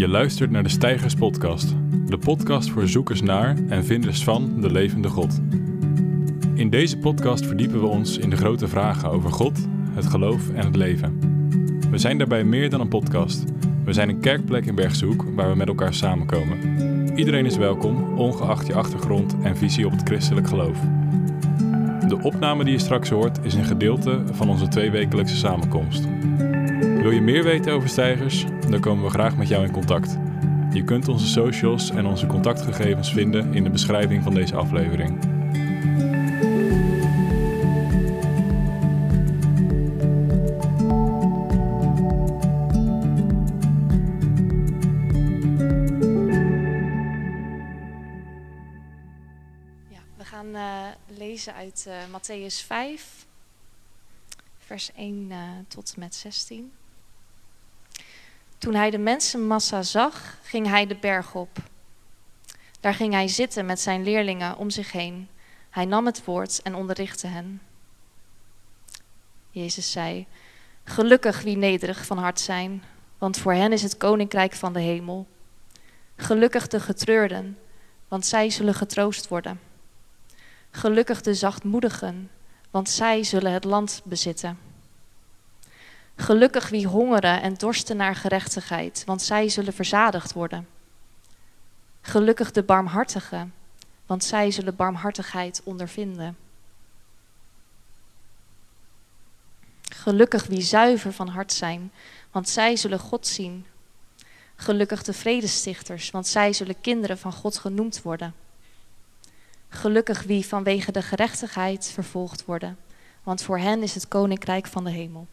Je luistert naar de Stijgers Podcast, de podcast voor zoekers naar en vinders van de levende God. In deze podcast verdiepen we ons in de grote vragen over God, het geloof en het leven. We zijn daarbij meer dan een podcast. We zijn een kerkplek in Bergshoek waar we met elkaar samenkomen. Iedereen is welkom, ongeacht je achtergrond en visie op het christelijk geloof. De opname die je straks hoort is een gedeelte van onze tweewekelijkse samenkomst. Wil je meer weten over stijgers? Dan komen we graag met jou in contact. Je kunt onze socials en onze contactgegevens vinden in de beschrijving van deze aflevering. We gaan eh, lezen uit eh Matthäus 5, vers 1 eh, tot en met 16. Toen hij de mensenmassa zag, ging hij de berg op. Daar ging hij zitten met zijn leerlingen om zich heen. Hij nam het woord en onderrichtte hen. Jezus zei: Gelukkig wie nederig van hart zijn, want voor hen is het koninkrijk van de hemel. Gelukkig de getreurden, want zij zullen getroost worden. Gelukkig de zachtmoedigen, want zij zullen het land bezitten. Gelukkig wie hongeren en dorsten naar gerechtigheid, want zij zullen verzadigd worden. Gelukkig de barmhartigen, want zij zullen barmhartigheid ondervinden. Gelukkig wie zuiver van hart zijn, want zij zullen God zien. Gelukkig de vredestichters, want zij zullen kinderen van God genoemd worden. Gelukkig wie vanwege de gerechtigheid vervolgd worden, want voor hen is het koninkrijk van de hemel.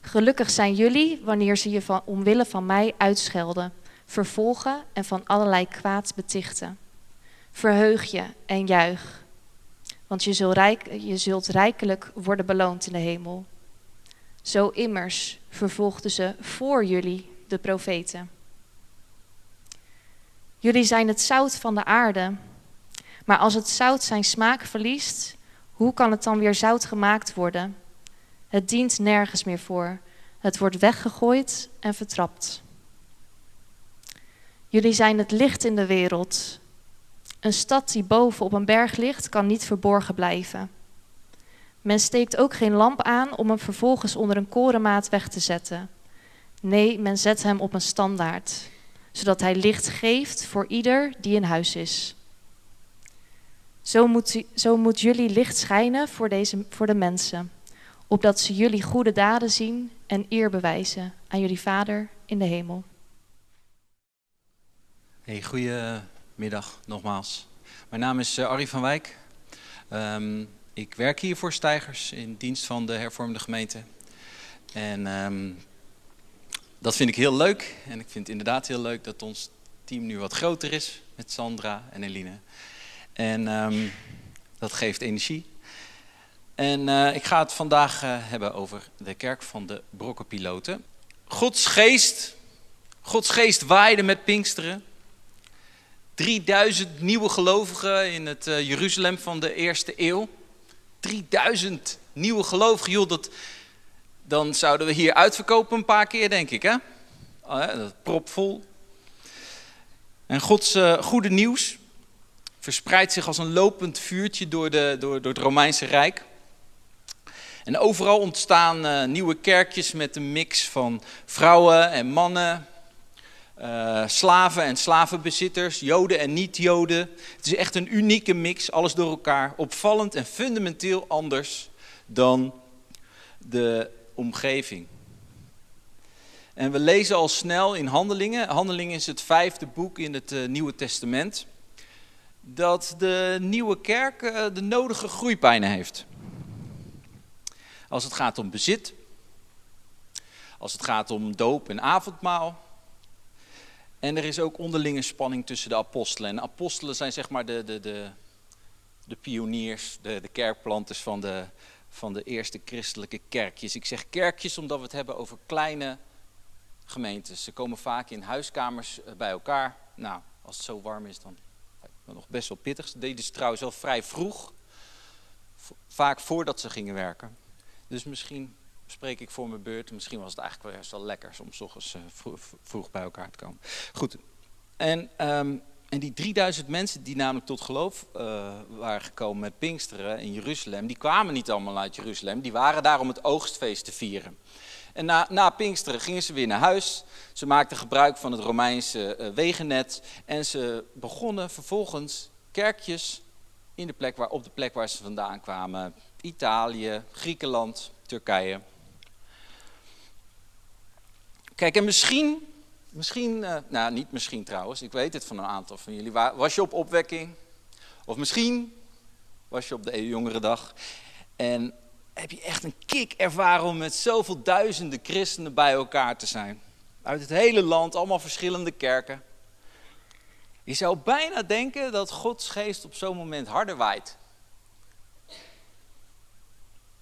Gelukkig zijn jullie wanneer ze je van, omwille van mij uitschelden, vervolgen en van allerlei kwaad betichten. Verheug je en juich, want je zult, rijk, je zult rijkelijk worden beloond in de hemel. Zo immers vervolgden ze voor jullie de profeten. Jullie zijn het zout van de aarde. Maar als het zout zijn smaak verliest, hoe kan het dan weer zout gemaakt worden? Het dient nergens meer voor. Het wordt weggegooid en vertrapt. Jullie zijn het licht in de wereld. Een stad die boven op een berg ligt, kan niet verborgen blijven. Men steekt ook geen lamp aan om hem vervolgens onder een korenmaat weg te zetten. Nee, men zet hem op een standaard, zodat hij licht geeft voor ieder die in huis is. Zo moet, zo moet jullie licht schijnen voor, deze, voor de mensen, opdat ze jullie goede daden zien en eer bewijzen aan jullie Vader in de hemel. Hey, goedemiddag nogmaals. Mijn naam is uh, Arie van Wijk. Um, ik werk hier voor Stijgers in dienst van de hervormde gemeente. En um, dat vind ik heel leuk. En ik vind het inderdaad heel leuk dat ons team nu wat groter is met Sandra en Eline. En um, dat geeft energie. En uh, ik ga het vandaag uh, hebben over de kerk van de brokkenpiloten. Gods geest, Gods geest waaide met Pinksteren. 3000 nieuwe gelovigen in het uh, Jeruzalem van de eerste eeuw. 3000 nieuwe gelovigen, joh, dat, dan zouden we hier uitverkopen een paar keer, denk ik. Hè? Oh, ja, dat propvol. En Gods goede nieuws verspreidt zich als een lopend vuurtje door, de, door, door het Romeinse Rijk. En overal ontstaan uh, nieuwe kerkjes met een mix van vrouwen en mannen, uh, slaven en slavenbezitters, joden en niet-joden. Het is echt een unieke mix, alles door elkaar, opvallend en fundamenteel anders dan de omgeving. En we lezen al snel in Handelingen, Handelingen is het vijfde boek in het uh, Nieuwe Testament, dat de nieuwe kerk de nodige groeipijnen heeft. Als het gaat om bezit, als het gaat om doop en avondmaal. En er is ook onderlinge spanning tussen de apostelen. En de apostelen zijn zeg maar de, de, de, de pioniers, de, de kerkplanters van de, van de eerste christelijke kerkjes. Ik zeg kerkjes omdat we het hebben over kleine gemeentes. Ze komen vaak in huiskamers bij elkaar. Nou, als het zo warm is, dan nog best wel pittig. Ze deden ze trouwens wel vrij vroeg. Vaak voordat ze gingen werken. Dus misschien spreek ik voor mijn beurt. Misschien was het eigenlijk wel juist wel lekker soms toch eens vroeg, bij elkaar te komen. Goed. En, ehm, en die 3000 mensen die namelijk tot geloof waren gekomen met Pinksteren in Jeruzalem, die kwamen niet allemaal uit Jeruzalem. Die waren daar om het oogstfeest te vieren. En na, na Pinksteren gingen ze weer naar huis. Ze maakten gebruik van het Romeinse uh, wegennet. En ze begonnen vervolgens kerkjes in de plek waar, op de plek waar ze vandaan kwamen. Italië, Griekenland, Turkije. Kijk, en misschien, misschien, uh, nou niet misschien trouwens, ik weet het van een aantal van jullie. Was je op opwekking? Of misschien was je op de jongere dag. En heb je echt een kick ervaren om met zoveel duizenden christenen bij elkaar te zijn. Uit het hele land, allemaal verschillende kerken. Je zou bijna denken dat Gods geest op zo'n moment harder waait.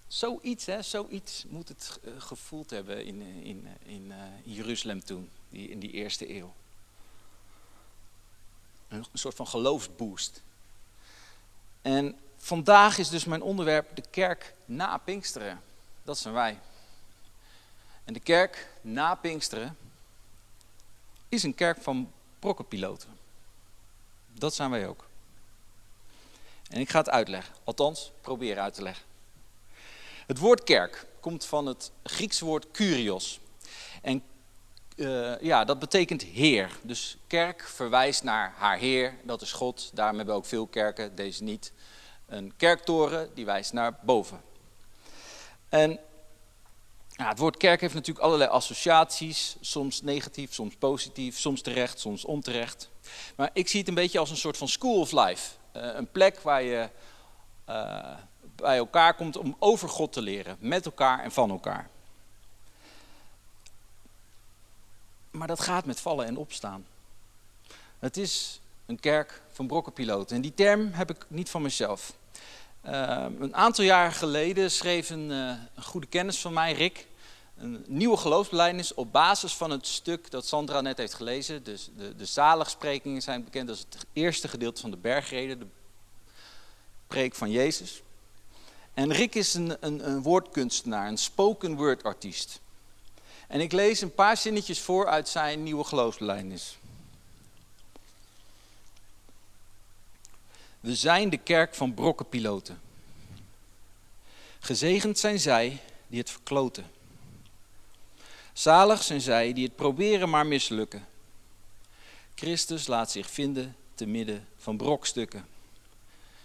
Zoiets, hè, zoiets moet het eh, gevoeld hebben in, eh, in, eh, in, Jeruzalem toen, die, in die eerste eeuw. Een, een soort van geloofsboost. En Vandaag is dus mijn onderwerp de kerk na Pinksteren. Dat zijn wij. En de kerk na Pinksteren is een kerk van brokkenpiloten. Dat zijn wij ook. En ik ga het uitleggen, althans proberen uit te leggen. Het woord kerk komt van het Griekse woord kurios. En uh, ja, dat betekent heer. Dus kerk verwijst naar haar heer, dat is God. Daarom hebben we ook veel kerken, deze niet een kerktoren die wijst naar boven. En ja, het woord kerk heeft natuurlijk allerlei associaties, soms negatief, soms positief, soms terecht, soms onterecht. Maar ik zie het een beetje als een soort van school of life. Uh, een plek waar je uh, bij elkaar komt om over God te leren, met elkaar en van elkaar. Maar dat gaat met vallen en opstaan. Het is een kerk van brokkenpiloten. En die term heb ik niet van mezelf. Uh, een aantal jaar geleden schreef een, uh, een, goede kennis van mij, Rick, een nieuwe geloofsbelijdenis op basis van het stuk dat Sandra net heeft gelezen. Dus de, de zaligsprekingen zijn bekend als het eerste gedeelte van de bergreden, de preek van Jezus. En Rick is een, een, een woordkunstenaar, een spoken word artiest. En ik lees een paar zinnetjes voor uit zijn nieuwe geloofsbelijdenis. We zijn de kerk van brokkenpiloten. Gezegend zijn zij die het verkloten. Zalig zijn zij die het proberen maar mislukken. Christus laat zich vinden te midden van brokstukken.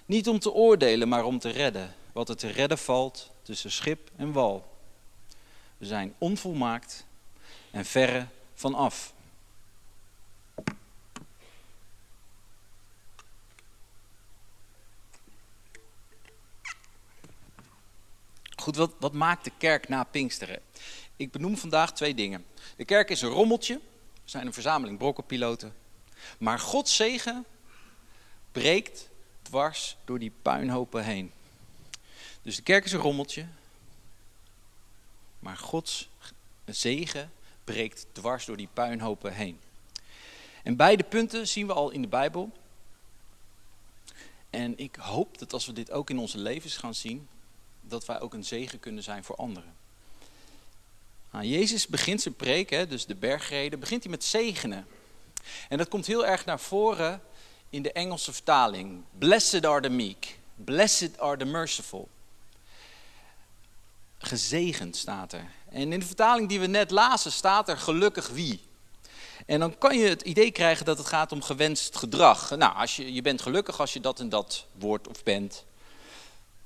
Niet om te oordelen, maar om te redden. Wat er te redden valt tussen schip en wal. We zijn onvolmaakt en verre van af. Goed, wat, wat maakt de kerk na Pinksteren? Ik benoem vandaag twee dingen. De kerk is een rommeltje. We zijn een verzameling brokkenpiloten. Maar Gods zegen breekt dwars door die puinhopen heen. Dus de kerk is een rommeltje. Maar Gods zegen breekt dwars door die puinhopen heen. En beide punten zien we al in de Bijbel. En ik hoop dat als we dit ook in onze levens gaan zien, dat wij ook een zegen kunnen zijn voor anderen. Nou, Jezus begint zijn preek, hè, dus de bergreden, begint hij met zegenen. En dat komt heel erg naar voren in de Engelse vertaling. Blessed are the meek, blessed are the merciful. Gezegend staat er. En in de vertaling die we net lazen staat er gelukkig wie. En dan kan je het idee krijgen dat het gaat om gewenst gedrag. Nou, als je, je bent gelukkig als je dat en dat wordt of bent.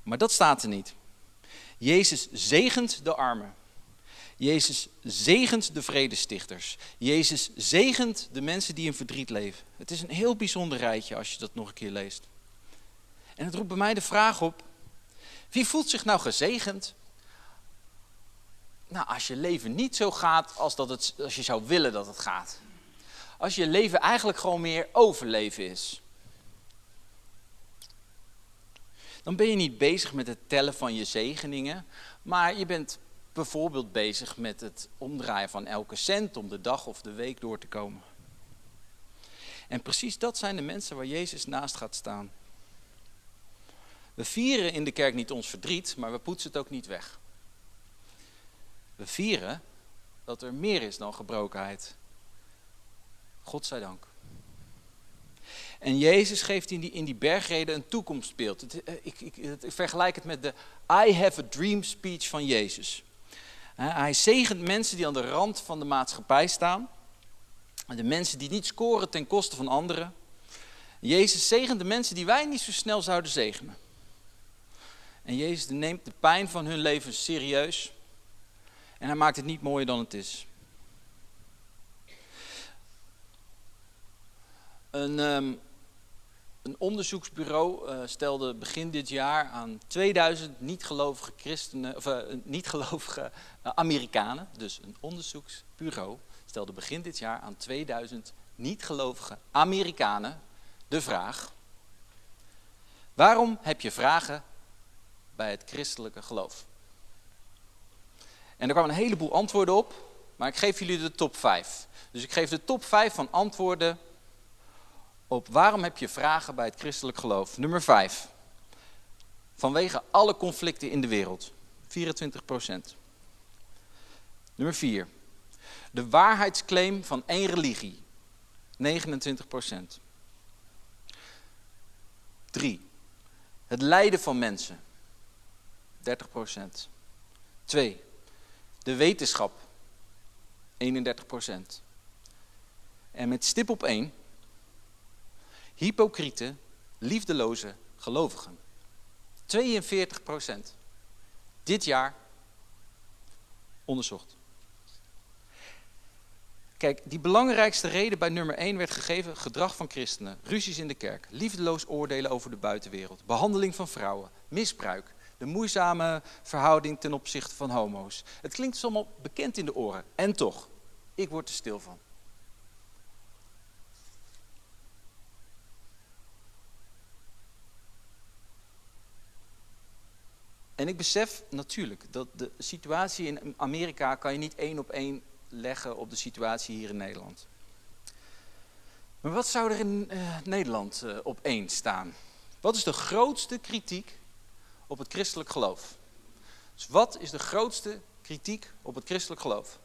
Maar dat staat er niet. Jezus zegent de armen. Jezus zegent de vredestichters. Jezus zegent de mensen die in verdriet leven. Het is een heel bijzonder rijtje als je dat nog een keer leest. En het roept bij mij de vraag op: wie voelt zich nou gezegend? Nou, als je leven niet zo gaat als, dat het, als je zou willen dat het gaat. Als je leven eigenlijk gewoon meer overleven is. dan ben je niet bezig met het tellen van je zegeningen, maar je bent bijvoorbeeld bezig met het omdraaien van elke cent om de dag of de week door te komen. En precies dat zijn de mensen waar Jezus naast gaat staan. We vieren in de kerk niet ons verdriet, maar we poetsen het ook niet weg. We vieren dat er meer is dan gebrokenheid. God zij dank. En Jezus geeft in die, in die bergreden een toekomstbeeld. Eh, ik, ik, ik, vergelijk het met de I have a dream speech van Jezus. Hij zegent mensen die aan de rand van de maatschappij staan. De mensen die niet scoren ten koste van anderen. Jezus zegent de mensen die wij niet zo snel zouden zegenen. En Jezus neemt de pijn van hun leven serieus. En hij maakt het niet mooier dan het is. Een, ehm, een onderzoeksbureau uh, stelde begin dit jaar aan 2000 niet-gelovige christenen, of uh, niet-gelovige uh, Amerikanen, dus een onderzoeksbureau stelde begin dit jaar aan 2000 niet-gelovige Amerikanen de vraag: waarom heb je vragen bij het christelijke geloof? En er kwamen een heleboel antwoorden op, maar ik geef jullie de top 5. Dus ik geef de top 5 van antwoorden op waarom heb je vragen bij het christelijk geloof. Nummer 5. Vanwege alle conflicten in de wereld. 24% Nummer 4. De waarheidsclaim van één religie. 29% 3. Het lijden van mensen. 30% 2. De wetenschap. 31% En met stip op 1 hypocriete, liefdeloze gelovigen. 42 procent. Dit jaar onderzocht. Kijk, die belangrijkste reden bij nummer 1 werd gegeven: gedrag van christenen, ruzies in de kerk, liefdeloos oordelen over de buitenwereld, behandeling van vrouwen, misbruik, de moeizame verhouding ten opzichte van homo's. Het klinkt allemaal bekend in de oren. En toch, ik word er stil van. En ik besef natuurlijk dat de situatie in Amerika kan je niet één op één leggen op de situatie hier in Nederland. Maar wat zou er in uh, Nederland uh, op één staan? Wat is de grootste kritiek op het christelijk geloof? Dus wat is de grootste kritiek op het christelijk geloof?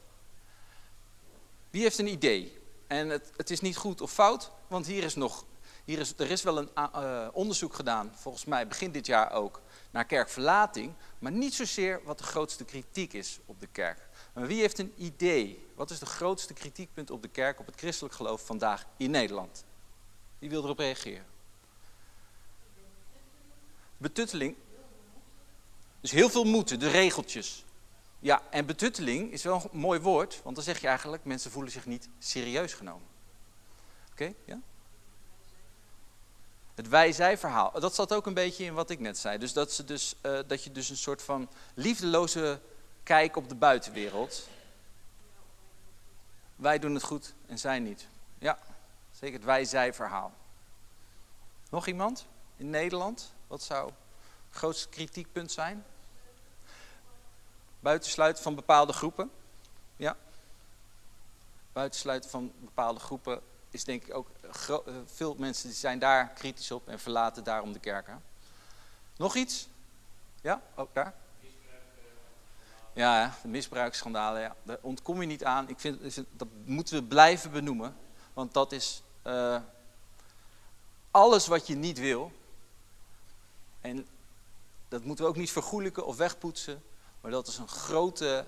Wie heeft een idee? En het, het is niet goed of fout, want hier is nog, hier is, er is wel een uh, onderzoek gedaan, volgens mij begin dit jaar ook, naar kerkverlating, maar niet zozeer wat de grootste kritiek is op de kerk. Maar wie heeft een idee? Wat is de grootste kritiekpunt op de kerk, op het christelijk geloof vandaag in Nederland? Wie wil erop reageren? Betutteling. Dus heel veel moeten, de regeltjes. Ja, en betutteling is wel een mooi woord, want dan zeg je eigenlijk, mensen voelen zich niet serieus genomen. Oké, ja? Het wij-zij-verhaal. Dat zat ook een beetje in wat ik net zei. Dus dat, ze dus, uh, dat je dus een soort van liefdeloze kijk op de buitenwereld. Wij doen het goed en zij niet. Ja, zeker het wij-zij-verhaal. Nog iemand in Nederland? Wat zou het grootste kritiekpunt zijn? Buitensluiten van bepaalde groepen. Ja. Buitensluiten van bepaalde groepen is denk ik ook, eh, veel mensen zijn daar kritisch op en verlaten daarom de kerken. Nog iets? Ja, ook daar? Ja, de misbruiksschandalen, ja. daar ontkom je niet aan. Ik vind, dat moeten we blijven benoemen, want dat is uh, alles wat je niet wil. En dat moeten we ook niet vergoelijken of wegpoetsen, maar dat is een grote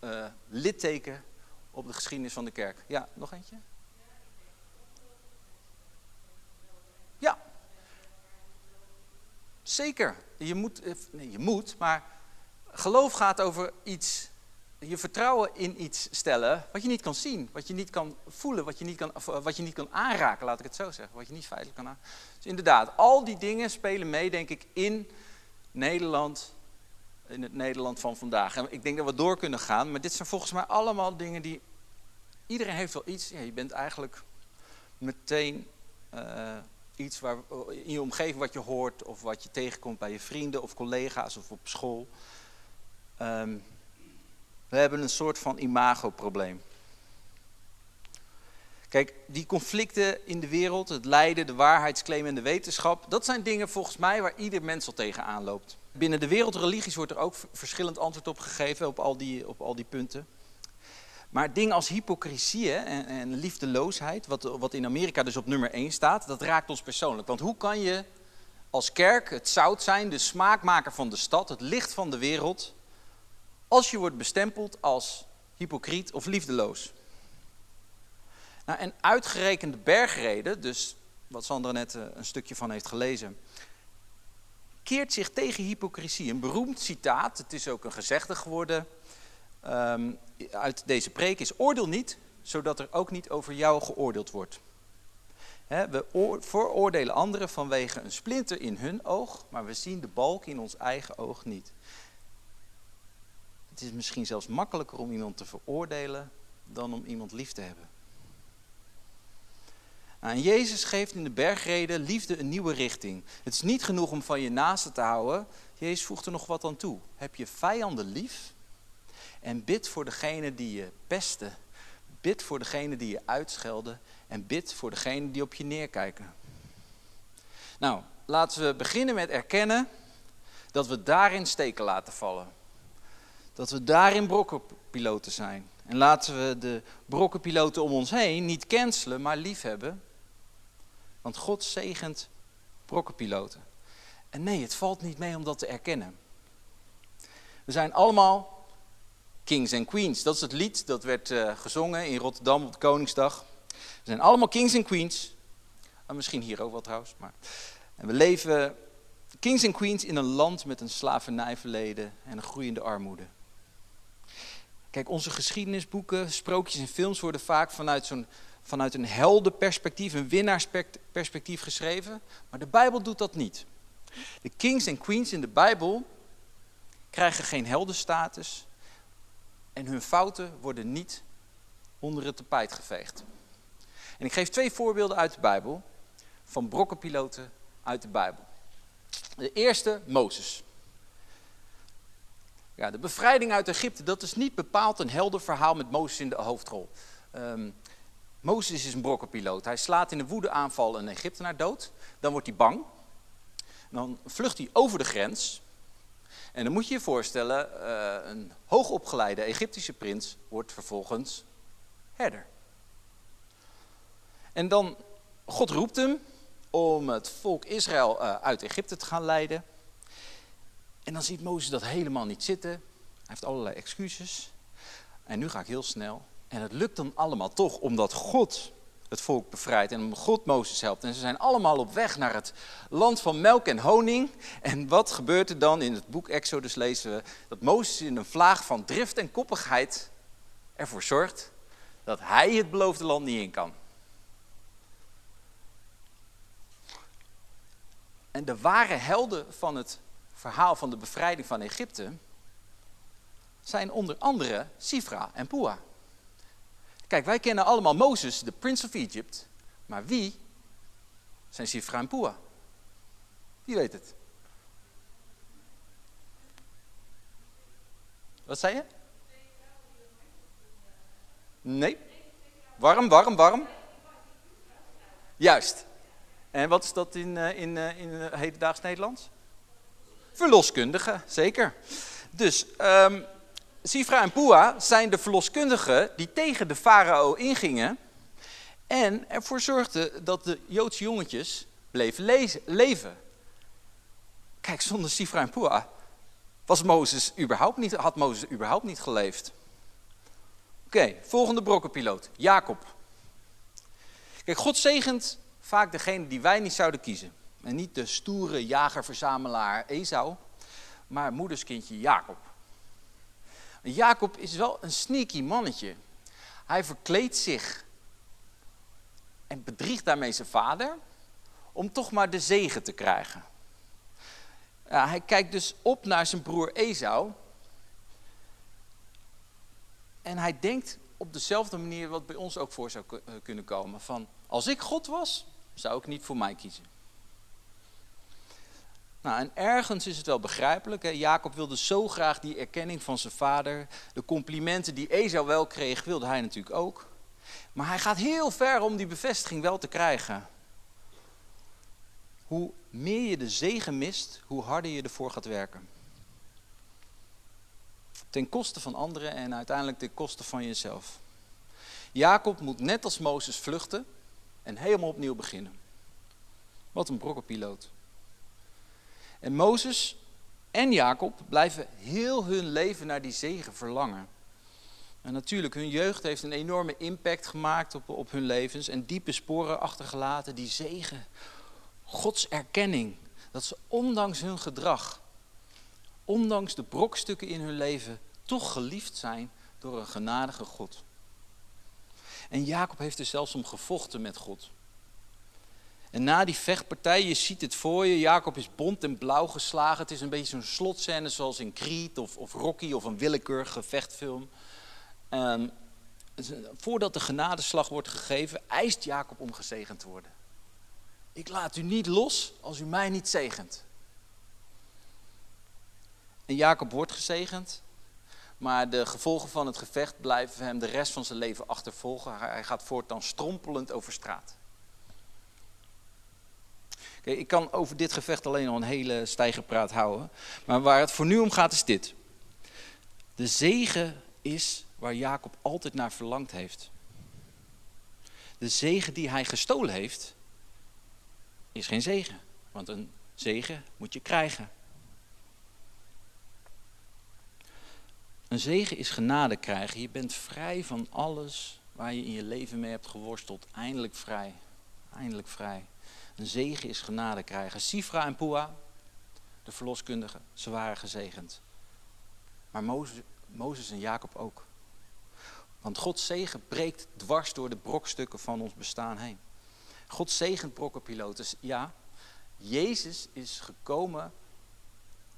uh, litteken op de geschiedenis van de kerk. Ja, nog eentje? Ja. Zeker. Je moet, eh, nee, je moet, maar geloof gaat over iets, je vertrouwen in iets stellen wat je niet kan zien, wat je niet kan voelen, wat je niet kan, eh, wat je niet kan aanraken, laat ik het zo zeggen, wat je niet feitelijk kan aanraken. Dus inderdaad, al die dingen spelen mee, denk ik, in Nederland, in het Nederland van vandaag. En ik denk dat we door kunnen gaan, maar dit zijn volgens mij allemaal dingen die, iedereen heeft wel iets, ja, je bent eigenlijk meteen... Uh, iets waar, in je omgeving wat je hoort of wat je tegenkomt bij je vrienden of collega's of op school. Um, we hebben een soort van imagoprobleem. Kijk, die conflicten in de wereld, het lijden, de waarheidsclaim en de wetenschap, dat zijn dingen volgens mij waar ieder mens al tegenaan loopt. Binnen de wereldreligies wordt er ook verschillend antwoord op gegeven op al die, op al die punten. Maar dingen als hypocrisie en, en, liefdeloosheid, wat, wat in Amerika dus op nummer 1 staat, dat raakt ons persoonlijk. Want hoe kan je als kerk het zout zijn, de smaakmaker van de stad, het licht van de wereld, als je wordt bestempeld als hypocriet of liefdeloos? Nou, en uitgerekende bergreden, dus wat Sandra net eh, een stukje van heeft gelezen, keert zich tegen hypocrisie. Een beroemd citaat, het is ook een gezegde geworden ehm, uit deze preek, is oordeel niet, zodat er ook niet over jou geoordeeld wordt. we veroordelen anderen vanwege een splinter in hun oog, maar we zien de balk in ons eigen oog niet. Het is misschien zelfs makkelijker om iemand te veroordelen dan om iemand lief te hebben. En Jezus geeft in de bergreden liefde een nieuwe richting. Het is niet genoeg om van je naaste te houden. Jezus voegt er nog wat aan toe. Heb je vijanden lief en bid voor degene die je pesten. Bid voor degene die je uitschelden en bid voor degene die op je neerkijken. Nou, laten we beginnen met erkennen dat we daarin steken laten vallen. Dat we daarin brokkenpiloten zijn. En laten we de brokkenpiloten om ons heen niet cancelen, maar liefhebben. Want God zegent brokkenpiloten. En nee, het valt niet mee om dat te erkennen. We zijn allemaal kings en queens. Dat is het lied dat werd uh, gezongen in Rotterdam op de Koningsdag. We zijn allemaal kings en queens. Uh, misschien hier ook wel trouwens. Maar. En we leven kings en queens in een land met een slavernijverleden en een groeiende armoede. Kijk, onze geschiedenisboeken, sprookjes en films worden vaak vanuit, zo'n, vanuit een heldenperspectief, een winnaarsperspectief geschreven. Maar de Bijbel doet dat niet. De kings en queens in de Bijbel krijgen geen heldenstatus en hun fouten worden niet onder het tapijt geveegd. En ik geef twee voorbeelden uit de Bijbel van brokkenpiloten uit de Bijbel. De eerste, Mozes. Ja, de bevrijding uit Egypte, dat is niet bepaald een helder verhaal met Mozes in de hoofdrol. Um, Mozes is een brokkenpiloot. Hij slaat in een woedeaanval een Egyptenaar dood. Dan wordt hij bang. Dan vlucht hij over de grens. En dan moet je je voorstellen, uh, een hoogopgeleide Egyptische prins wordt vervolgens herder. En dan, God roept hem om het volk Israël uh, uit Egypte te gaan leiden. En dan ziet Mozes dat helemaal niet zitten. Hij heeft allerlei excuses. En nu ga ik heel snel. En het lukt dan allemaal toch, omdat God het volk bevrijdt en God Mozes helpt. En ze zijn allemaal op weg naar het land van melk en honing. En wat gebeurt er dan? In het boek Exodus lezen we dat Mozes in een vlaag van drift en koppigheid ervoor zorgt dat hij het beloofde land niet in kan. En de ware helden van het verhaal van de bevrijding van Egypte zijn onder andere Sifra en Pua. Kijk, wij kennen allemaal Mozes, de Prince of Egypt, maar wie zijn Sifra en Pua? Wie weet het? Wat zei je? Nee. Warm, warm, warm. Juist. En wat is dat in, eh, in, eh, in, in hedendaags Nederlands? Verloskundigen, zeker. Dus um, Sifra en Pua zijn de verloskundigen die tegen de farao ingingen en ervoor zorgden dat de Joodse jongetjes bleven leven. Kijk, zonder Sifra en Pua was Mozes überhaupt niet, had Mozes überhaupt niet geleefd. Oké, volgende brokkenpiloot, Jacob. Kijk, God zegent vaak degene die wij niet zouden kiezen. En niet de stoere jager-verzamelaar Esau, maar moederskindje Jacob. Jacob is wel een sneaky mannetje. Hij verkleedt zich en bedriegt daarmee zijn vader om toch maar de zegen te krijgen. Ja, hij kijkt dus op naar zijn broer Esau. En hij denkt op dezelfde manier wat bij ons ook voor zou eh, kunnen komen. Van, als ik God was, zou ik niet voor mij kiezen. Nou, en ergens is het wel begrijpelijk. Hè? Jacob wilde zo graag die erkenning van zijn vader. De complimenten die Esau wel kreeg, wilde hij natuurlijk ook. Maar hij gaat heel ver om die bevestiging wel te krijgen. hoe meer je de zegen mist, hoe harder je ervoor gaat werken. Ten koste van anderen en uiteindelijk ten koste van jezelf. Jacob moet net als Mozes vluchten en helemaal opnieuw beginnen. Wat een brokkenpiloot. En Mozes en Jacob blijven heel hun leven naar die zegen verlangen. En natuurlijk, hun jeugd heeft een enorme impact gemaakt op, op hun levens en diepe sporen achtergelaten. Die zegen, Gods erkenning, dat ze ondanks hun gedrag, ondanks de brokstukken in hun leven, toch geliefd zijn door een genadige God. En Jacob heeft er zelfs om gevochten met God. En na die vechtpartij, je ziet het voor je, Jacob is bont en blauw geslagen. Het is een beetje zo'n slotscène zoals in Creed of, of Rocky of een willekeurige vechtfilm. Um, voordat de genadeslag wordt gegeven, eist Jacob om gezegend te worden. Ik laat u niet los als u mij niet zegent. En Jacob wordt gezegend, maar de gevolgen van het gevecht blijven hem de rest van zijn leven achtervolgen. Hij gaat voortaan strompelend over straat. Ik kan over dit gevecht alleen nog een hele stijgerpraat houden. Maar waar het voor nu om gaat is dit. De zegen is waar Jacob altijd naar verlangd heeft. De zegen die hij gestolen heeft, is geen zegen. Want een zegen moet je krijgen. Een zegen is genade krijgen. Je bent vrij van alles waar je in je leven mee hebt geworsteld. Eindelijk vrij. Eindelijk vrij. Een zegen is genade krijgen. Sifra en Pua, de verloskundigen, ze waren gezegend. Maar Mozes, Mozes en Jacob ook. Want Gods zegen breekt dwars door de brokstukken van ons bestaan heen. God zegent brokkenpiloten. Ja, Jezus is gekomen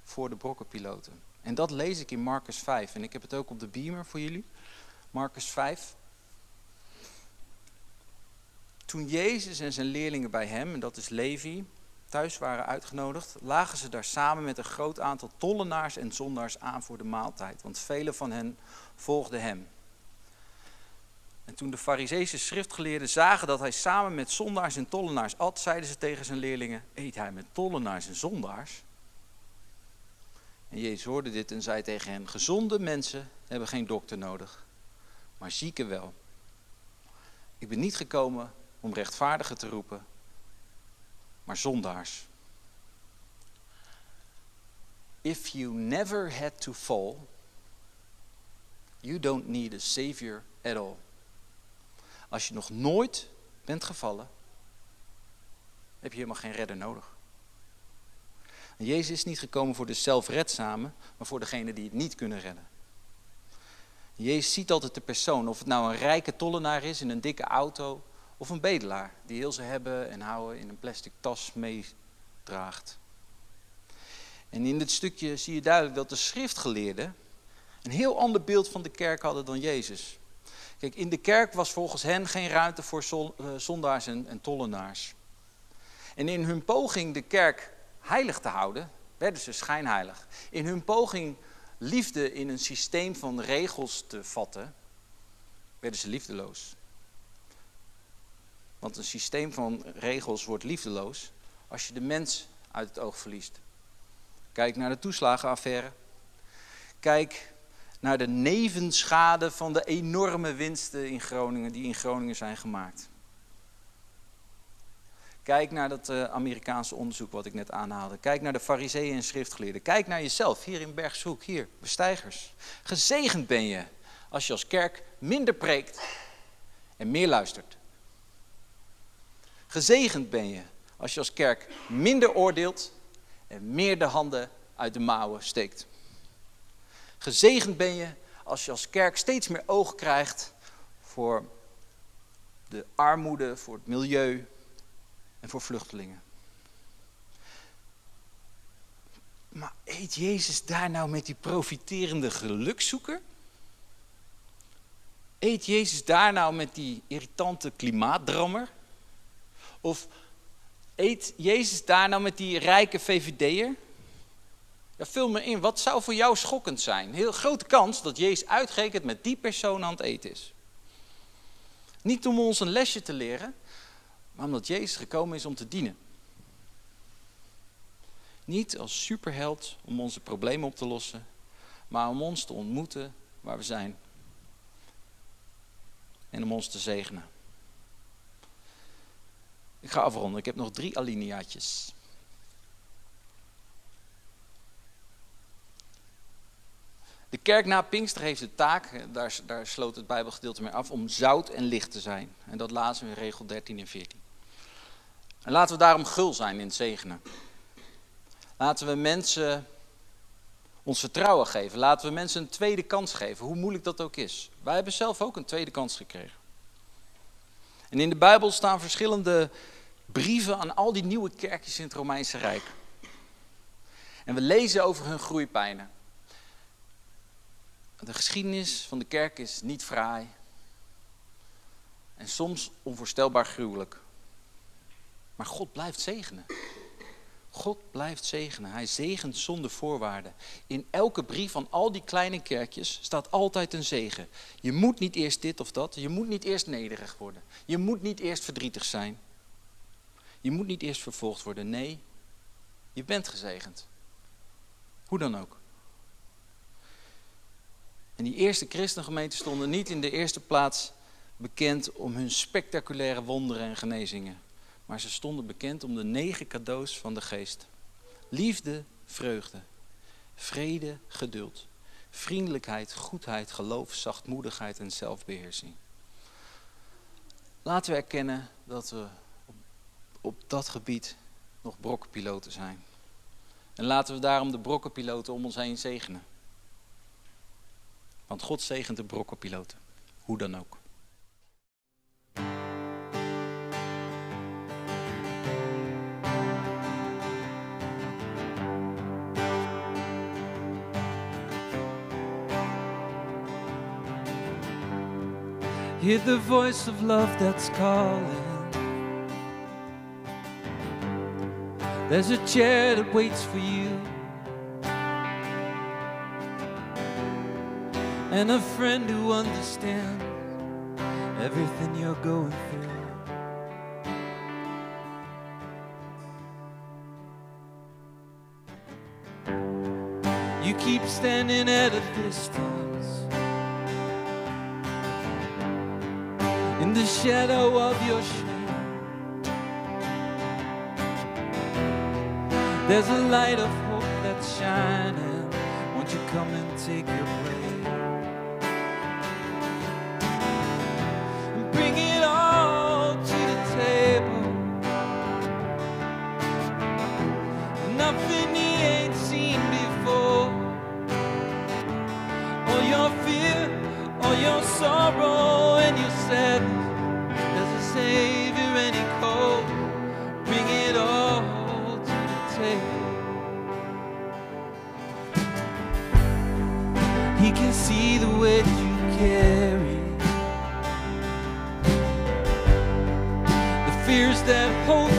voor de brokkenpiloten. En dat lees ik in Marcus 5. En ik heb het ook op de beamer voor jullie. Marcus 5. Toen Jezus en zijn leerlingen bij hem, en dat is Levi, thuis waren uitgenodigd, lagen ze daar samen met een groot aantal tollenaars en zondaars aan voor de maaltijd. Want velen van hen volgden hem. En toen de Fariseese schriftgeleerden zagen dat hij samen met zondaars en tollenaars at, zeiden ze tegen zijn leerlingen: Eet hij met tollenaars en zondaars? En Jezus hoorde dit en zei tegen hen: Gezonde mensen hebben geen dokter nodig, maar zieken wel. Ik ben niet gekomen om rechtvaardigen te roepen, maar zondaars. If you never had to fall, you don't need a savior at all. Als je nog nooit bent gevallen, heb je helemaal geen redder nodig. En Jezus is niet gekomen voor de zelfredzamen, maar voor degenen die het niet kunnen redden. Jezus ziet altijd de persoon, of het nou een rijke tollenaar is in een dikke auto, of een bedelaar die heel ze hebben en houden in een plastic tas meedraagt. En in dit stukje zie je duidelijk dat de schriftgeleerden een heel ander beeld van de kerk hadden dan Jezus. Kijk, in de kerk was volgens hen geen ruimte voor eh, zondaars en, en tollenaars. En in hun poging de kerk heilig te houden, werden ze schijnheilig. In hun poging liefde in een systeem van regels te vatten, werden ze liefdeloos. Want een systeem van regels wordt liefdeloos als je de mens uit het oog verliest. Kijk naar de toeslagenaffaire. Kijk naar de nevenschade van de enorme winsten in Groningen, die in Groningen zijn gemaakt. Kijk naar dat uh, Amerikaanse onderzoek wat ik net aanhaalde. Kijk naar de fariseeën en schriftgeleerden. Kijk naar jezelf, hier in Bergshoek, hier, bestijgers. Gezegend ben je als je als kerk minder preekt en meer luistert. Gezegend ben je als je als kerk minder oordeelt en meer de handen uit de mouwen steekt. Gezegend ben je als je als kerk steeds meer oog krijgt voor de armoede, voor het milieu en voor vluchtelingen. Maar eet Jezus daar nou met die profiterende gelukzoeker? Eet Jezus daar nou met die irritante klimaatdrammer? Of eet Jezus daar nou met die rijke VVD'er? Ja, vul me in, wat zou voor jou schokkend zijn? Heel grote kans dat Jezus uitgerekend met die persoon aan het eten is. Niet om ons een lesje te leren, maar omdat Jezus gekomen is om te dienen. Niet als superheld om onze problemen op te lossen, maar om ons te ontmoeten waar we zijn. En om ons te zegenen. Ik ga afronden. Ik heb nog drie alineaatjes. De kerk na Pinkster heeft de taak, daar, daar sloot het Bijbelgedeelte mee af, om zout en licht te zijn. En dat lazen we in regel 13 en 14. En laten we daarom gul zijn in het zegenen. Laten we mensen ons vertrouwen geven. Laten we mensen een tweede kans geven, hoe moeilijk dat ook is. Wij hebben zelf ook een tweede kans gekregen. En in de Bijbel staan verschillende brieven aan al die nieuwe kerkjes in het Romeinse Rijk. En we lezen over hun groeipijnen. De geschiedenis van de kerk is niet fraai. En soms onvoorstelbaar gruwelijk. Maar God blijft zegenen. God blijft zegenen. Hij zegent zonder voorwaarden. In elke brief van al die kleine kerkjes staat altijd een zegen. Je moet niet eerst dit of dat. Je moet niet eerst nederig worden. Je moet niet eerst verdrietig zijn. Je moet niet eerst vervolgd worden. Nee, je bent gezegend. Hoe dan ook. En die eerste christengemeenten stonden niet in de eerste plaats bekend om hun spectaculaire wonderen en genezingen. Maar ze stonden bekend om de negen cadeaus van de geest. Liefde, vreugde, vrede, geduld, vriendelijkheid, goedheid, geloof, zachtmoedigheid en zelfbeheersing. Laten we erkennen dat we op dat gebied nog brokkenpiloten zijn. En laten we daarom de brokkenpiloten om ons heen zegenen. Want God zegent de brokkenpiloten, hoe dan ook. Hear the voice of love that's calling. There's a chair that waits for you. And a friend who understands everything you're going through. You keep standing at a distance the shadow of your shame. There's a light of hope that's shining. Won't you come and take your place? Bring it all to the table. Nothing he ain't seen before. All your fear, all your sorrow, table. He can see the weight you carry, the fears that hold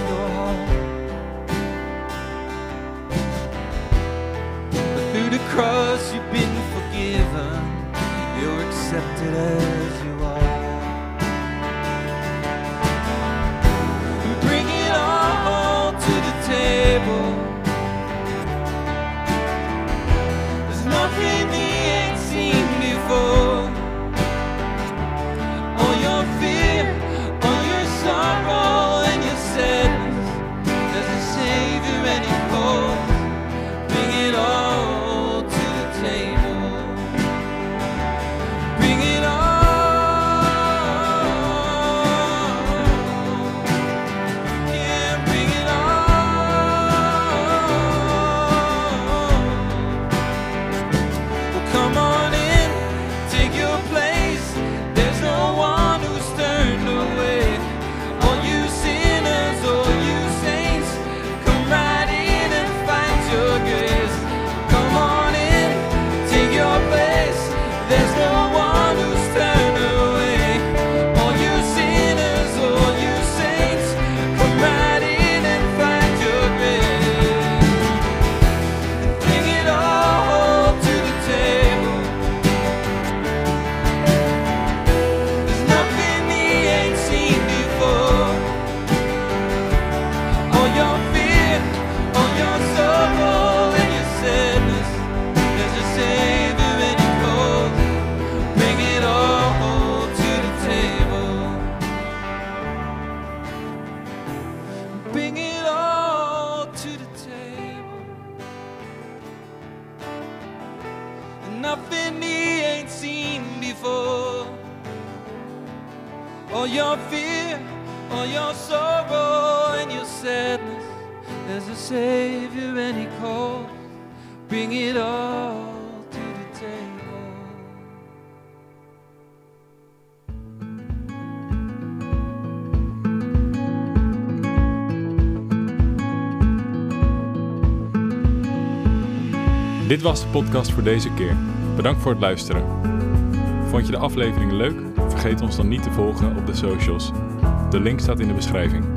all your fear, all your sorrow and your sadness. There's a Savior and He calls. Bring it all to the table. Dit was de podcast voor deze keer. Bedankt voor het luisteren. Vond je de aflevering leuk? Vergeet ons dan niet te volgen op de socials. De link staat in de beschrijving.